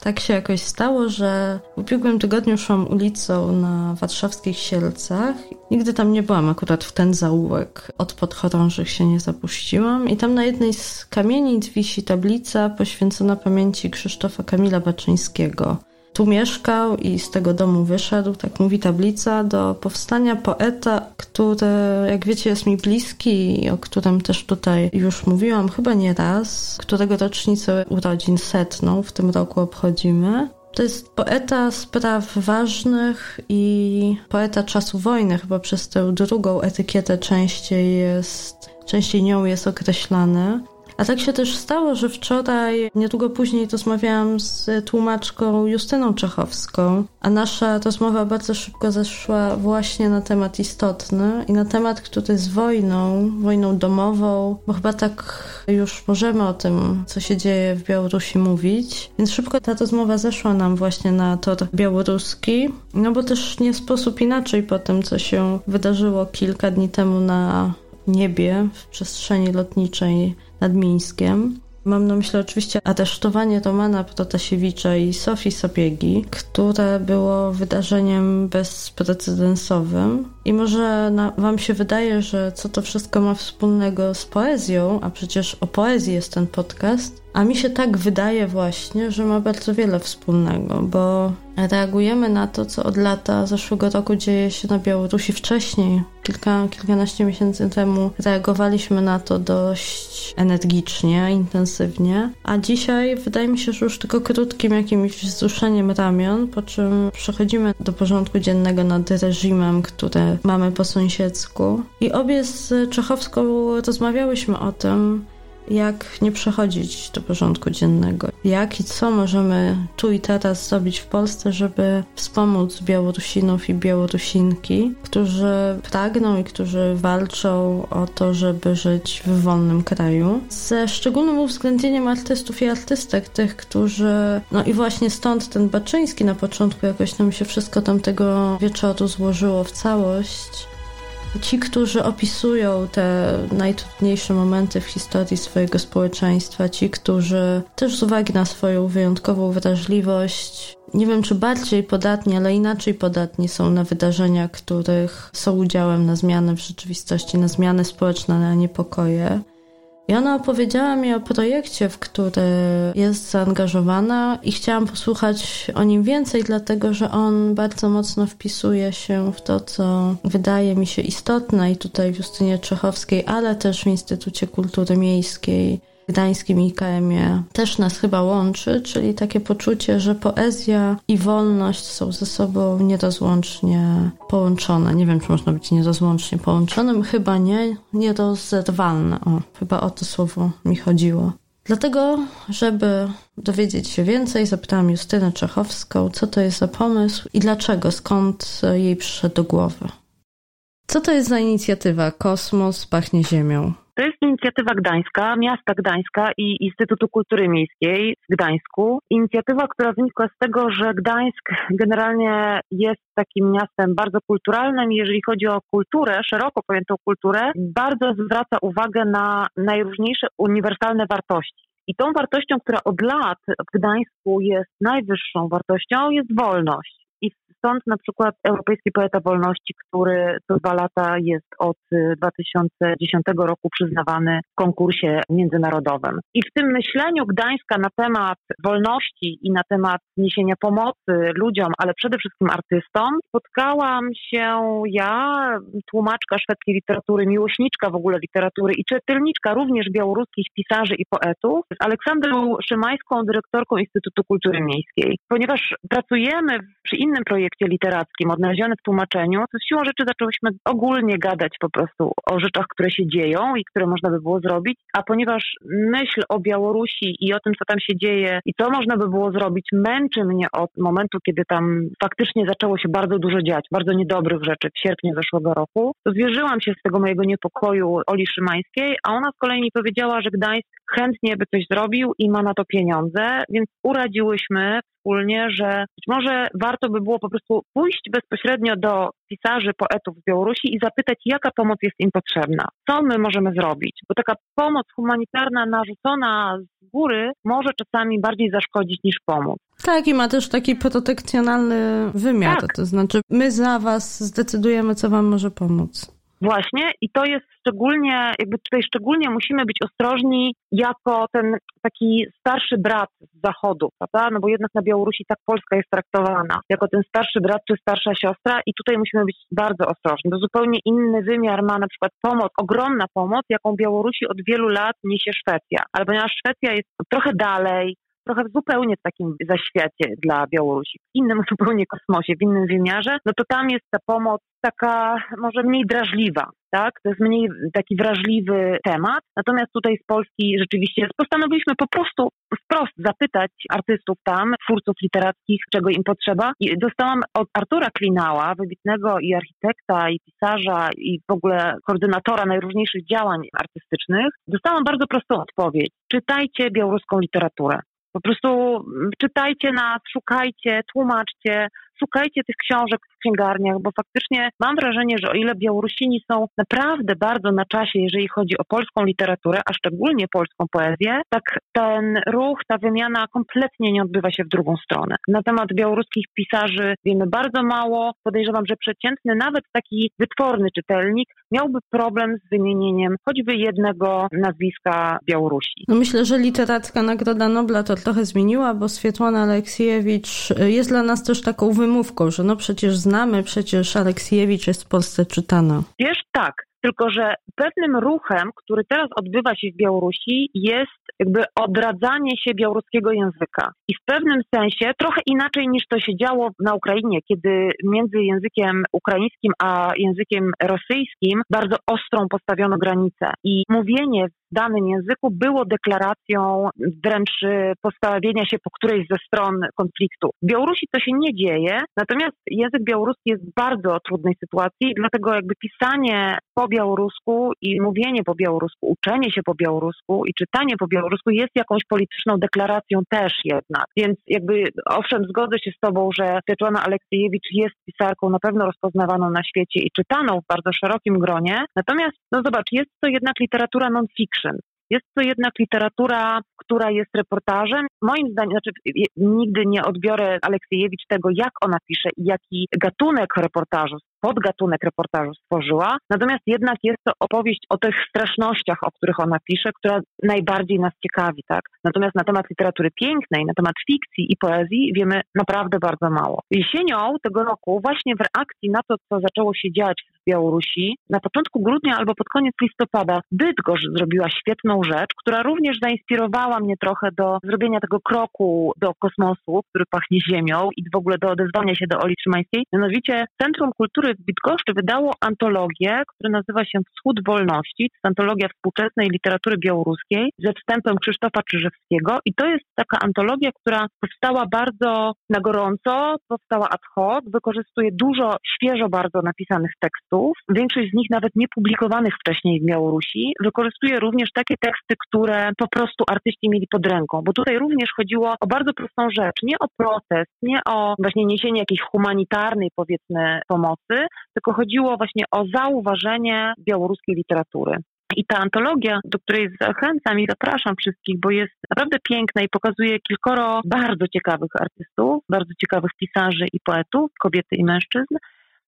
Tak się jakoś stało, że w ubiegłym tygodniu szłam ulicą na warszawskich Sielcach. Nigdy tam nie byłam, akurat w ten zaułek od podchorążych się nie zapuściłam. I tam na jednej z kamienic wisi tablica poświęcona pamięci Krzysztofa Kamila Baczyńskiego tu mieszkał i z tego domu wyszedł, tak mówi tablica, do powstania poeta, który, jak wiecie, jest mi bliski i o którym też tutaj już mówiłam chyba nie raz, którego rocznicę urodzin setną w tym roku obchodzimy. To jest poeta spraw ważnych i poeta czasu wojny, chyba przez tę drugą etykietę częściej jest, częściej nią jest określany. A tak się też stało, że wczoraj, niedługo później rozmawiałam z tłumaczką Justyną Czechowską, a nasza rozmowa bardzo szybko zeszła właśnie na temat istotny i na temat, który z wojną, wojną domową, bo chyba tak już możemy o tym, co się dzieje w Białorusi mówić. Więc szybko ta rozmowa zeszła nam właśnie na tor białoruski, no bo też nie sposób inaczej po tym, co się wydarzyło kilka dni temu na niebie w przestrzeni lotniczej nad Mińskiem. Mam na myśli oczywiście aresztowanie Romana Protasiewicza i Sofii Sobiegi, które było wydarzeniem bezprecedensowym. I może na, wam się wydaje, że co to wszystko ma wspólnego z poezją, a przecież o poezji jest ten podcast, a mi się tak wydaje właśnie, że ma bardzo wiele wspólnego, bo reagujemy na to, co od lata zeszłego roku dzieje się na Białorusi wcześniej. Kilka, kilkanaście miesięcy temu reagowaliśmy na to dość energicznie, intensywnie, a dzisiaj wydaje mi się, że już tylko krótkim jakimś wzruszeniem ramion, po czym przechodzimy do porządku dziennego nad reżimem, który mamy po sąsiedzku. I obie z Czechowską rozmawiałyśmy o tym, jak nie przechodzić do porządku dziennego. Jak i co możemy tu i teraz zrobić w Polsce, żeby wspomóc Białorusinów i Białorusinki, którzy pragną i którzy walczą o to, żeby żyć w wolnym kraju. Ze szczególnym uwzględnieniem artystów i artystek, tych, którzy... No i właśnie stąd ten Baczyński na początku jakoś nam się wszystko tamtego wieczoru złożyło w całość Ci, którzy opisują te najtrudniejsze momenty w historii swojego społeczeństwa, ci, którzy też z uwagi na swoją wyjątkową wrażliwość, nie wiem czy bardziej podatni, ale inaczej podatni są na wydarzenia, których są udziałem na zmiany w rzeczywistości, na zmiany społeczne, na niepokoje. I ona opowiedziała mi o projekcie, w który jest zaangażowana i chciałam posłuchać o nim więcej, dlatego że on bardzo mocno wpisuje się w to, co wydaje mi się istotne i tutaj w Justynie Czechowskiej, ale też w Instytucie Kultury Miejskiej gdańskim IKM-ie też nas chyba łączy, czyli takie poczucie, że poezja i wolność są ze sobą nierozłącznie połączone. Nie wiem, czy można być nierozłącznie połączonym, chyba nie, nierozerwalne. O, chyba o to słowo mi chodziło. Dlatego, żeby dowiedzieć się więcej, zapytałam Justynę Czechowską, co to jest za pomysł i dlaczego, skąd jej przyszedł do głowy. Co to jest za inicjatywa Kosmos pachnie ziemią? To jest inicjatywa gdańska, miasta Gdańska i Instytutu Kultury Miejskiej w Gdańsku. Inicjatywa, która wynikła z tego, że Gdańsk generalnie jest takim miastem bardzo kulturalnym. Jeżeli chodzi o kulturę, szeroko pojętą kulturę, bardzo zwraca uwagę na najróżniejsze uniwersalne wartości. I tą wartością, która od lat w Gdańsku jest najwyższą wartością, jest wolność. Stąd na przykład Europejski Poeta Wolności, który co dwa lata jest od 2010 y, roku przyznawany w konkursie międzynarodowym. I w tym myśleniu Gdańska na temat wolności i na temat niesienia pomocy ludziom, ale przede wszystkim artystom, spotkałam się ja, tłumaczka szwedzkiej literatury, miłośniczka w ogóle literatury i czytelniczka również białoruskich pisarzy i poetów, z Aleksandrą Szymańską, dyrektorką Instytutu Kultury Miejskiej. Ponieważ pracujemy przy innym projekcie, projekcie literackim, odnalezione w tłumaczeniu, to siłą rzeczy zaczęłyśmy ogólnie gadać po prostu o rzeczach, które się dzieją i które można by było zrobić, a ponieważ myśl o Białorusi i o tym, co tam się dzieje i co można by było zrobić, męczy mnie od momentu, kiedy tam faktycznie zaczęło się bardzo dużo dziać, bardzo niedobrych rzeczy w sierpniu zeszłego roku, to zwierzyłam się z tego mojego niepokoju Oli Szymańskiej, a ona z kolei mi powiedziała, że Gdańsk chętnie by coś zrobił i ma na to pieniądze, więc uradziłyśmy wspólnie, że być może warto by było po prostu pójść bezpośrednio do pisarzy, poetów z Białorusi i zapytać, jaka pomoc jest im potrzebna, co my możemy zrobić, bo taka pomoc humanitarna narzucona z góry może czasami bardziej zaszkodzić niż pomóc. Tak, i ma też taki protekcjonalny wymiar, tak. to znaczy my za was zdecydujemy, co wam może pomóc. Właśnie i to jest szczególnie, jakby tutaj szczególnie musimy być ostrożni jako ten taki starszy brat z zachodu, prawda? No bo jednak na Białorusi tak Polska jest traktowana, jako ten starszy brat czy starsza siostra i tutaj musimy być bardzo ostrożni. To zupełnie inny wymiar ma na przykład pomoc, ogromna pomoc, jaką Białorusi od wielu lat niesie Szwecja. Ale ponieważ Szwecja jest trochę dalej, trochę zupełnie w takim zaświacie dla Białorusi, w innym zupełnie kosmosie, w innym wymiarze, no to tam jest ta pomoc taka może mniej drażliwa, tak? To jest mniej taki wrażliwy temat. Natomiast tutaj z Polski rzeczywiście postanowiliśmy po prostu wprost zapytać artystów tam, twórców literackich, czego im potrzeba. I dostałam od Artura Klinała, wybitnego i architekta, i pisarza, i w ogóle koordynatora najróżniejszych działań artystycznych, dostałam bardzo prostą odpowiedź. Czytajcie białoruską literaturę. Po prostu czytajcie nas, szukajcie, tłumaczcie, szukajcie tych książek w księgarniach, bo faktycznie mam wrażenie, że o ile Białorusini są naprawdę bardzo na czasie, jeżeli chodzi o polską literaturę, a szczególnie polską poezję, tak ten ruch, ta wymiana kompletnie nie odbywa się w drugą stronę. Na temat białoruskich pisarzy wiemy bardzo mało. Podejrzewam, że przeciętny, nawet taki wytworny czytelnik miałby problem z wymienieniem choćby jednego nazwiska Białorusi. No myślę, że literacka Nagroda Nobla to trochę zmieniła, bo Swietłana Aleksiejewicz jest dla nas też taką wymową wymówką, że no przecież znamy, przecież Aleksiejewicz jest w Polsce czytana. Wiesz, tak. Tylko, że pewnym ruchem, który teraz odbywa się w Białorusi, jest jakby odradzanie się białoruskiego języka. I w pewnym sensie trochę inaczej niż to się działo na Ukrainie, kiedy między językiem ukraińskim a językiem rosyjskim bardzo ostrą postawiono granicę. I mówienie danym języku było deklaracją wręcz postawienia się po którejś ze stron konfliktu. W Białorusi to się nie dzieje, natomiast język białoruski jest w bardzo trudnej sytuacji, dlatego jakby pisanie po białorusku i mówienie po białorusku, uczenie się po białorusku i czytanie po białorusku jest jakąś polityczną deklaracją też jednak. Więc jakby owszem, zgodzę się z Tobą, że Pietłana Aleksiejewicz jest pisarką na pewno rozpoznawaną na świecie i czytaną w bardzo szerokim gronie. Natomiast, no zobacz, jest to jednak literatura non-fiction. Jest to jednak literatura, która jest reportażem. Moim zdaniem, znaczy nigdy nie odbiorę Aleksiejewicz tego, jak ona pisze i jaki gatunek reportażu podgatunek reportażu stworzyła. Natomiast jednak jest to opowieść o tych strasznościach, o których ona pisze, która najbardziej nas ciekawi, tak? Natomiast na temat literatury pięknej, na temat fikcji i poezji wiemy naprawdę bardzo mało. Jesienią tego roku, właśnie w reakcji na to, co zaczęło się dziać w Białorusi, na początku grudnia albo pod koniec listopada, Bydgoszcz zrobiła świetną rzecz, która również zainspirowała mnie trochę do zrobienia tego kroku do kosmosu, który pachnie ziemią i w ogóle do odezwania się do Oli Szymańskiej. Mianowicie Centrum Kultury w Bydgoszczy wydało antologię, która nazywa się Wschód Wolności. To jest antologia współczesnej literatury białoruskiej ze wstępem Krzysztofa Czyżewskiego i to jest taka antologia, która powstała bardzo na gorąco, powstała ad hoc, wykorzystuje dużo świeżo bardzo napisanych tekstów, większość z nich nawet nie publikowanych wcześniej w Białorusi. Wykorzystuje również takie teksty, które po prostu artyści mieli pod ręką, bo tutaj również chodziło o bardzo prostą rzecz, nie o protest, nie o właśnie niesienie jakiejś humanitarnej powiedzmy pomocy, tylko chodziło właśnie o zauważenie białoruskiej literatury. I ta antologia, do której zachęcam i zapraszam wszystkich, bo jest naprawdę piękna i pokazuje kilkoro bardzo ciekawych artystów, bardzo ciekawych pisarzy i poetów, kobiety i mężczyzn,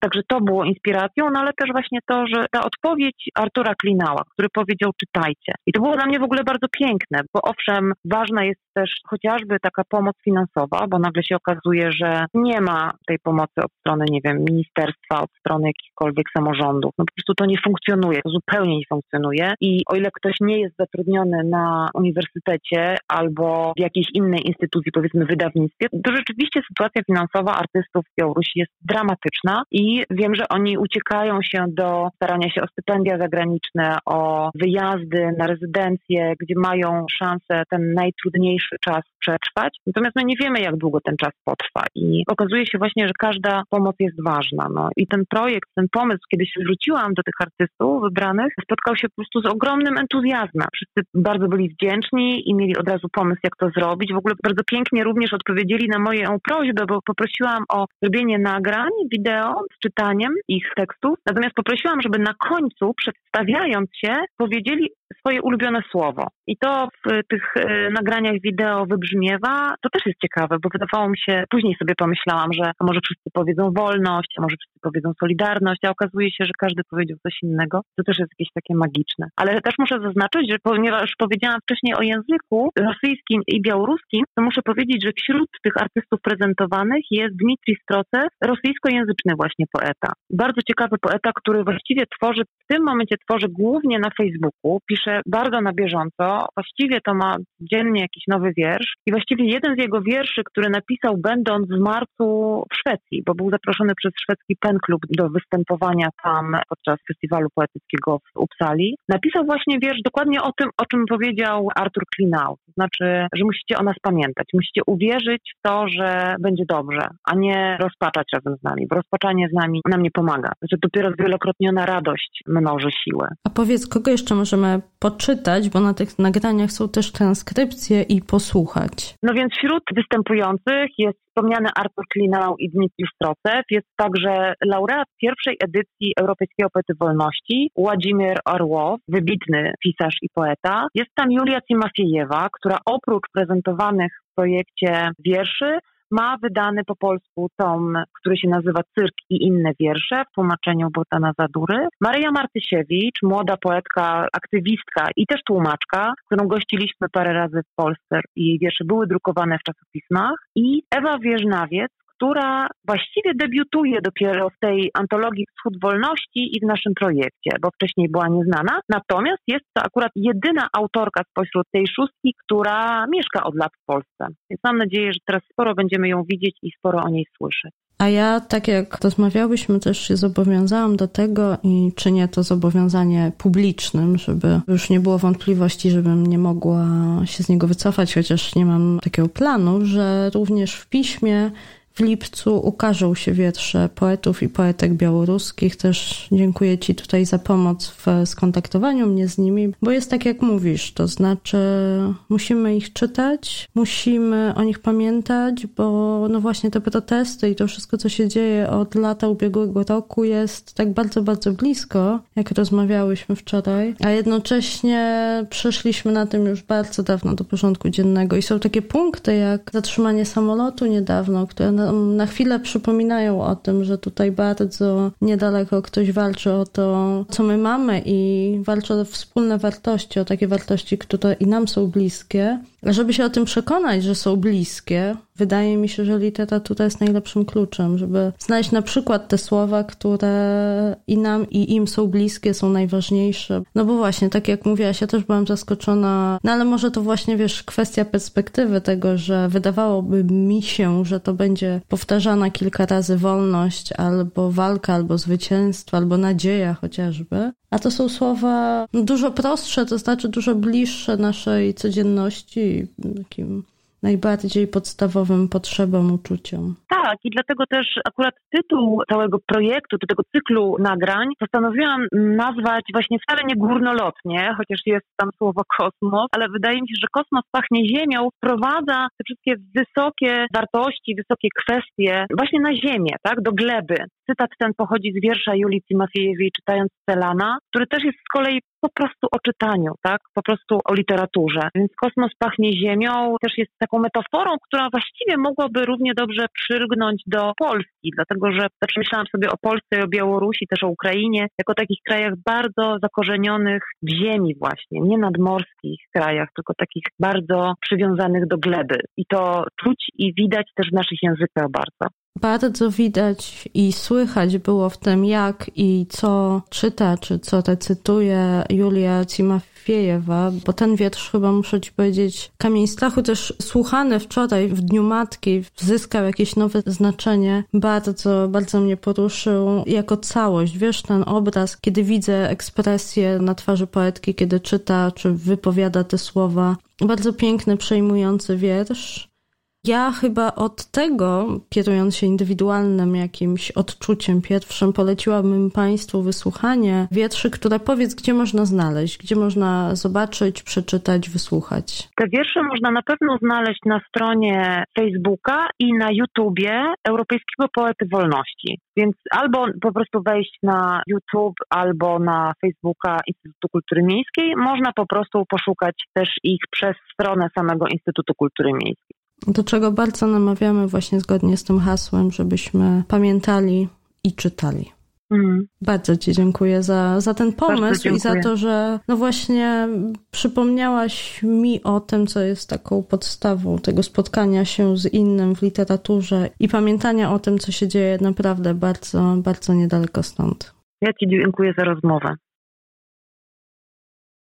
Także to było inspiracją, no ale też właśnie to, że ta odpowiedź Artura Klinała, który powiedział czytajcie. I to było dla mnie w ogóle bardzo piękne, bo owszem, ważna jest też chociażby taka pomoc finansowa, bo nagle się okazuje, że nie ma tej pomocy od strony, nie wiem, ministerstwa, od strony jakichkolwiek samorządów. No po prostu to nie funkcjonuje, to zupełnie nie funkcjonuje i o ile ktoś nie jest zatrudniony na uniwersytecie albo w jakiejś innej instytucji, powiedzmy wydawnictwie, to rzeczywiście sytuacja finansowa artystów w Białorusi jest dramatyczna i wiem, że oni uciekają się do starania się o stypendia zagraniczne, o wyjazdy na rezydencje, gdzie mają szansę ten najtrudniejszy czas przetrwać. Natomiast my nie wiemy, jak długo ten czas potrwa i okazuje się właśnie, że każda pomoc jest ważna. No. I ten projekt, ten pomysł, kiedy się zwróciłam do tych artystów wybranych, spotkał się po prostu z ogromnym entuzjazmem. Wszyscy bardzo byli wdzięczni i mieli od razu pomysł, jak to zrobić. W ogóle bardzo pięknie również odpowiedzieli na moją prośbę, bo poprosiłam o zrobienie nagrań, wideo z czytaniem ich tekstów. Natomiast poprosiłam, żeby na końcu, przedstawiając się, powiedzieli swoje ulubione słowo. I to w tych e, nagraniach wideo wybrzmiewa. To też jest ciekawe, bo wydawało mi się, później sobie pomyślałam, że może wszyscy powiedzą wolność, a może wszyscy powiedzą solidarność, a okazuje się, że każdy powiedział coś innego. To też jest jakieś takie magiczne. Ale też muszę zaznaczyć, że ponieważ powiedziałam wcześniej o języku rosyjskim i białoruskim, to muszę powiedzieć, że wśród tych artystów prezentowanych jest Dmitrij Strocew, rosyjskojęzyczny właśnie poeta. Bardzo ciekawy poeta, który właściwie tworzy, w tym momencie tworzy głównie na Facebooku, pisze bardzo na bieżąco, właściwie to ma dziennie jakiś nowy wiersz i właściwie jeden z jego wierszy, który napisał będąc w marcu w Szwecji, bo był zaproszony przez szwedzki Pen Club do występowania tam podczas festiwalu poetyckiego w Uppsali, napisał właśnie wiersz dokładnie o tym, o czym powiedział Artur Klinau. To znaczy, że musicie o nas pamiętać, musicie uwierzyć w to, że będzie dobrze, a nie rozpaczać razem z nami, bo rozpaczanie z nami nam nie pomaga. Że dopiero zwielokrotniona radość mnoży siłę. A powiedz, kogo jeszcze możemy poczytać, bo na tych nagraniach są też transkrypcje i posłuchać. No więc wśród występujących jest wspomniany Artur Klinał i Dmitrij Strocew. Jest także laureat pierwszej edycji Europejskiego Poety Wolności, Władimir Orłow, wybitny pisarz i poeta. Jest tam Julia Cimafiejewa, która oprócz prezentowanych w projekcie wierszy ma wydany po polsku tom, który się nazywa Cyrk i inne wiersze w tłumaczeniu Botana Zadury. Maryja Martysiewicz, młoda poetka, aktywistka i też tłumaczka, którą gościliśmy parę razy w Polsce i jej wiersze były drukowane w czasopismach. I Ewa Wieżnawiec, która właściwie debiutuje dopiero w tej antologii Wschód Wolności i w naszym projekcie, bo wcześniej była nieznana. Natomiast jest to akurat jedyna autorka spośród tej szóstki, która mieszka od lat w Polsce. Więc mam nadzieję, że teraz sporo będziemy ją widzieć i sporo o niej słyszeć. A ja, tak jak rozmawiałyśmy, też się zobowiązałam do tego i czynię to zobowiązanie publicznym, żeby już nie było wątpliwości, żebym nie mogła się z niego wycofać, chociaż nie mam takiego planu, że również w piśmie w lipcu ukażą się wiersze poetów i poetek białoruskich. Też dziękuję Ci tutaj za pomoc w skontaktowaniu mnie z nimi, bo jest tak jak mówisz, to znaczy musimy ich czytać, musimy o nich pamiętać, bo no właśnie te protesty i to wszystko, co się dzieje od lata ubiegłego roku jest tak bardzo, bardzo blisko, jak rozmawiałyśmy wczoraj, a jednocześnie przeszliśmy na tym już bardzo dawno do porządku dziennego i są takie punkty jak zatrzymanie samolotu niedawno, które na chwilę przypominają o tym, że tutaj bardzo niedaleko ktoś walczy o to, co my mamy i walczy o wspólne wartości, o takie wartości, które i nam są bliskie. Żeby się o tym przekonać, że są bliskie, wydaje mi się, że literatura jest najlepszym kluczem, żeby znaleźć na przykład te słowa, które i nam, i im są bliskie, są najważniejsze. No bo właśnie, tak jak mówiłaś, ja też byłam zaskoczona, no ale może to właśnie, wiesz, kwestia perspektywy tego, że wydawałoby mi się, że to będzie powtarzana kilka razy wolność, albo walka, albo zwycięstwo, albo nadzieja chociażby. A to są słowa dużo prostsze, to znaczy dużo bliższe naszej codzienności, takim najbardziej podstawowym potrzebom, uczuciom. Tak, i dlatego też akurat tytuł całego projektu, czy tego cyklu nagrań postanowiłam nazwać właśnie wcale nie górnolotnie, chociaż jest tam słowo kosmos, ale wydaje mi się, że kosmos pachnie ziemią, wprowadza te wszystkie wysokie wartości, wysokie kwestie właśnie na ziemię, tak, do gleby. Cytat ten pochodzi z wiersza Julii Timofiejewej czytając Celana, który też jest z kolei po prostu o czytaniu, tak? Po prostu o literaturze. Więc kosmos pachnie ziemią też jest taką metaforą, która właściwie mogłaby równie dobrze przyrgnąć do Polski, dlatego że też myślałam sobie o Polsce o Białorusi, też o Ukrainie, jako takich krajach bardzo zakorzenionych w ziemi właśnie, nie nadmorskich krajach, tylko takich bardzo przywiązanych do gleby. I to czuć i widać też w naszych językach bardzo. Bardzo widać i słychać było w tym, jak i co czyta, czy co recytuje Julia Cimafiejewa, bo ten wiersz chyba muszę ci powiedzieć, Kamień Strachu też słuchany wczoraj w Dniu Matki zyskał jakieś nowe znaczenie. Bardzo, bardzo mnie poruszył jako całość. Wiesz, ten obraz, kiedy widzę ekspresję na twarzy poetki, kiedy czyta, czy wypowiada te słowa. Bardzo piękny, przejmujący wiersz. Ja chyba od tego, kierując się indywidualnym jakimś odczuciem pierwszym, poleciłabym Państwu wysłuchanie wierszy, które powiedz, gdzie można znaleźć, gdzie można zobaczyć, przeczytać, wysłuchać. Te wiersze można na pewno znaleźć na stronie Facebooka i na YouTubie Europejskiego Poety Wolności. Więc albo po prostu wejść na YouTube, albo na Facebooka Instytutu Kultury Miejskiej. Można po prostu poszukać też ich przez stronę samego Instytutu Kultury Miejskiej. Do czego bardzo namawiamy właśnie zgodnie z tym hasłem, żebyśmy pamiętali i czytali. Mm. Bardzo Ci dziękuję za, za ten pomysł i za to, że no właśnie przypomniałaś mi o tym, co jest taką podstawą tego spotkania się z innym w literaturze i pamiętania o tym, co się dzieje naprawdę bardzo, bardzo niedaleko stąd. Ja Ci dziękuję za rozmowę.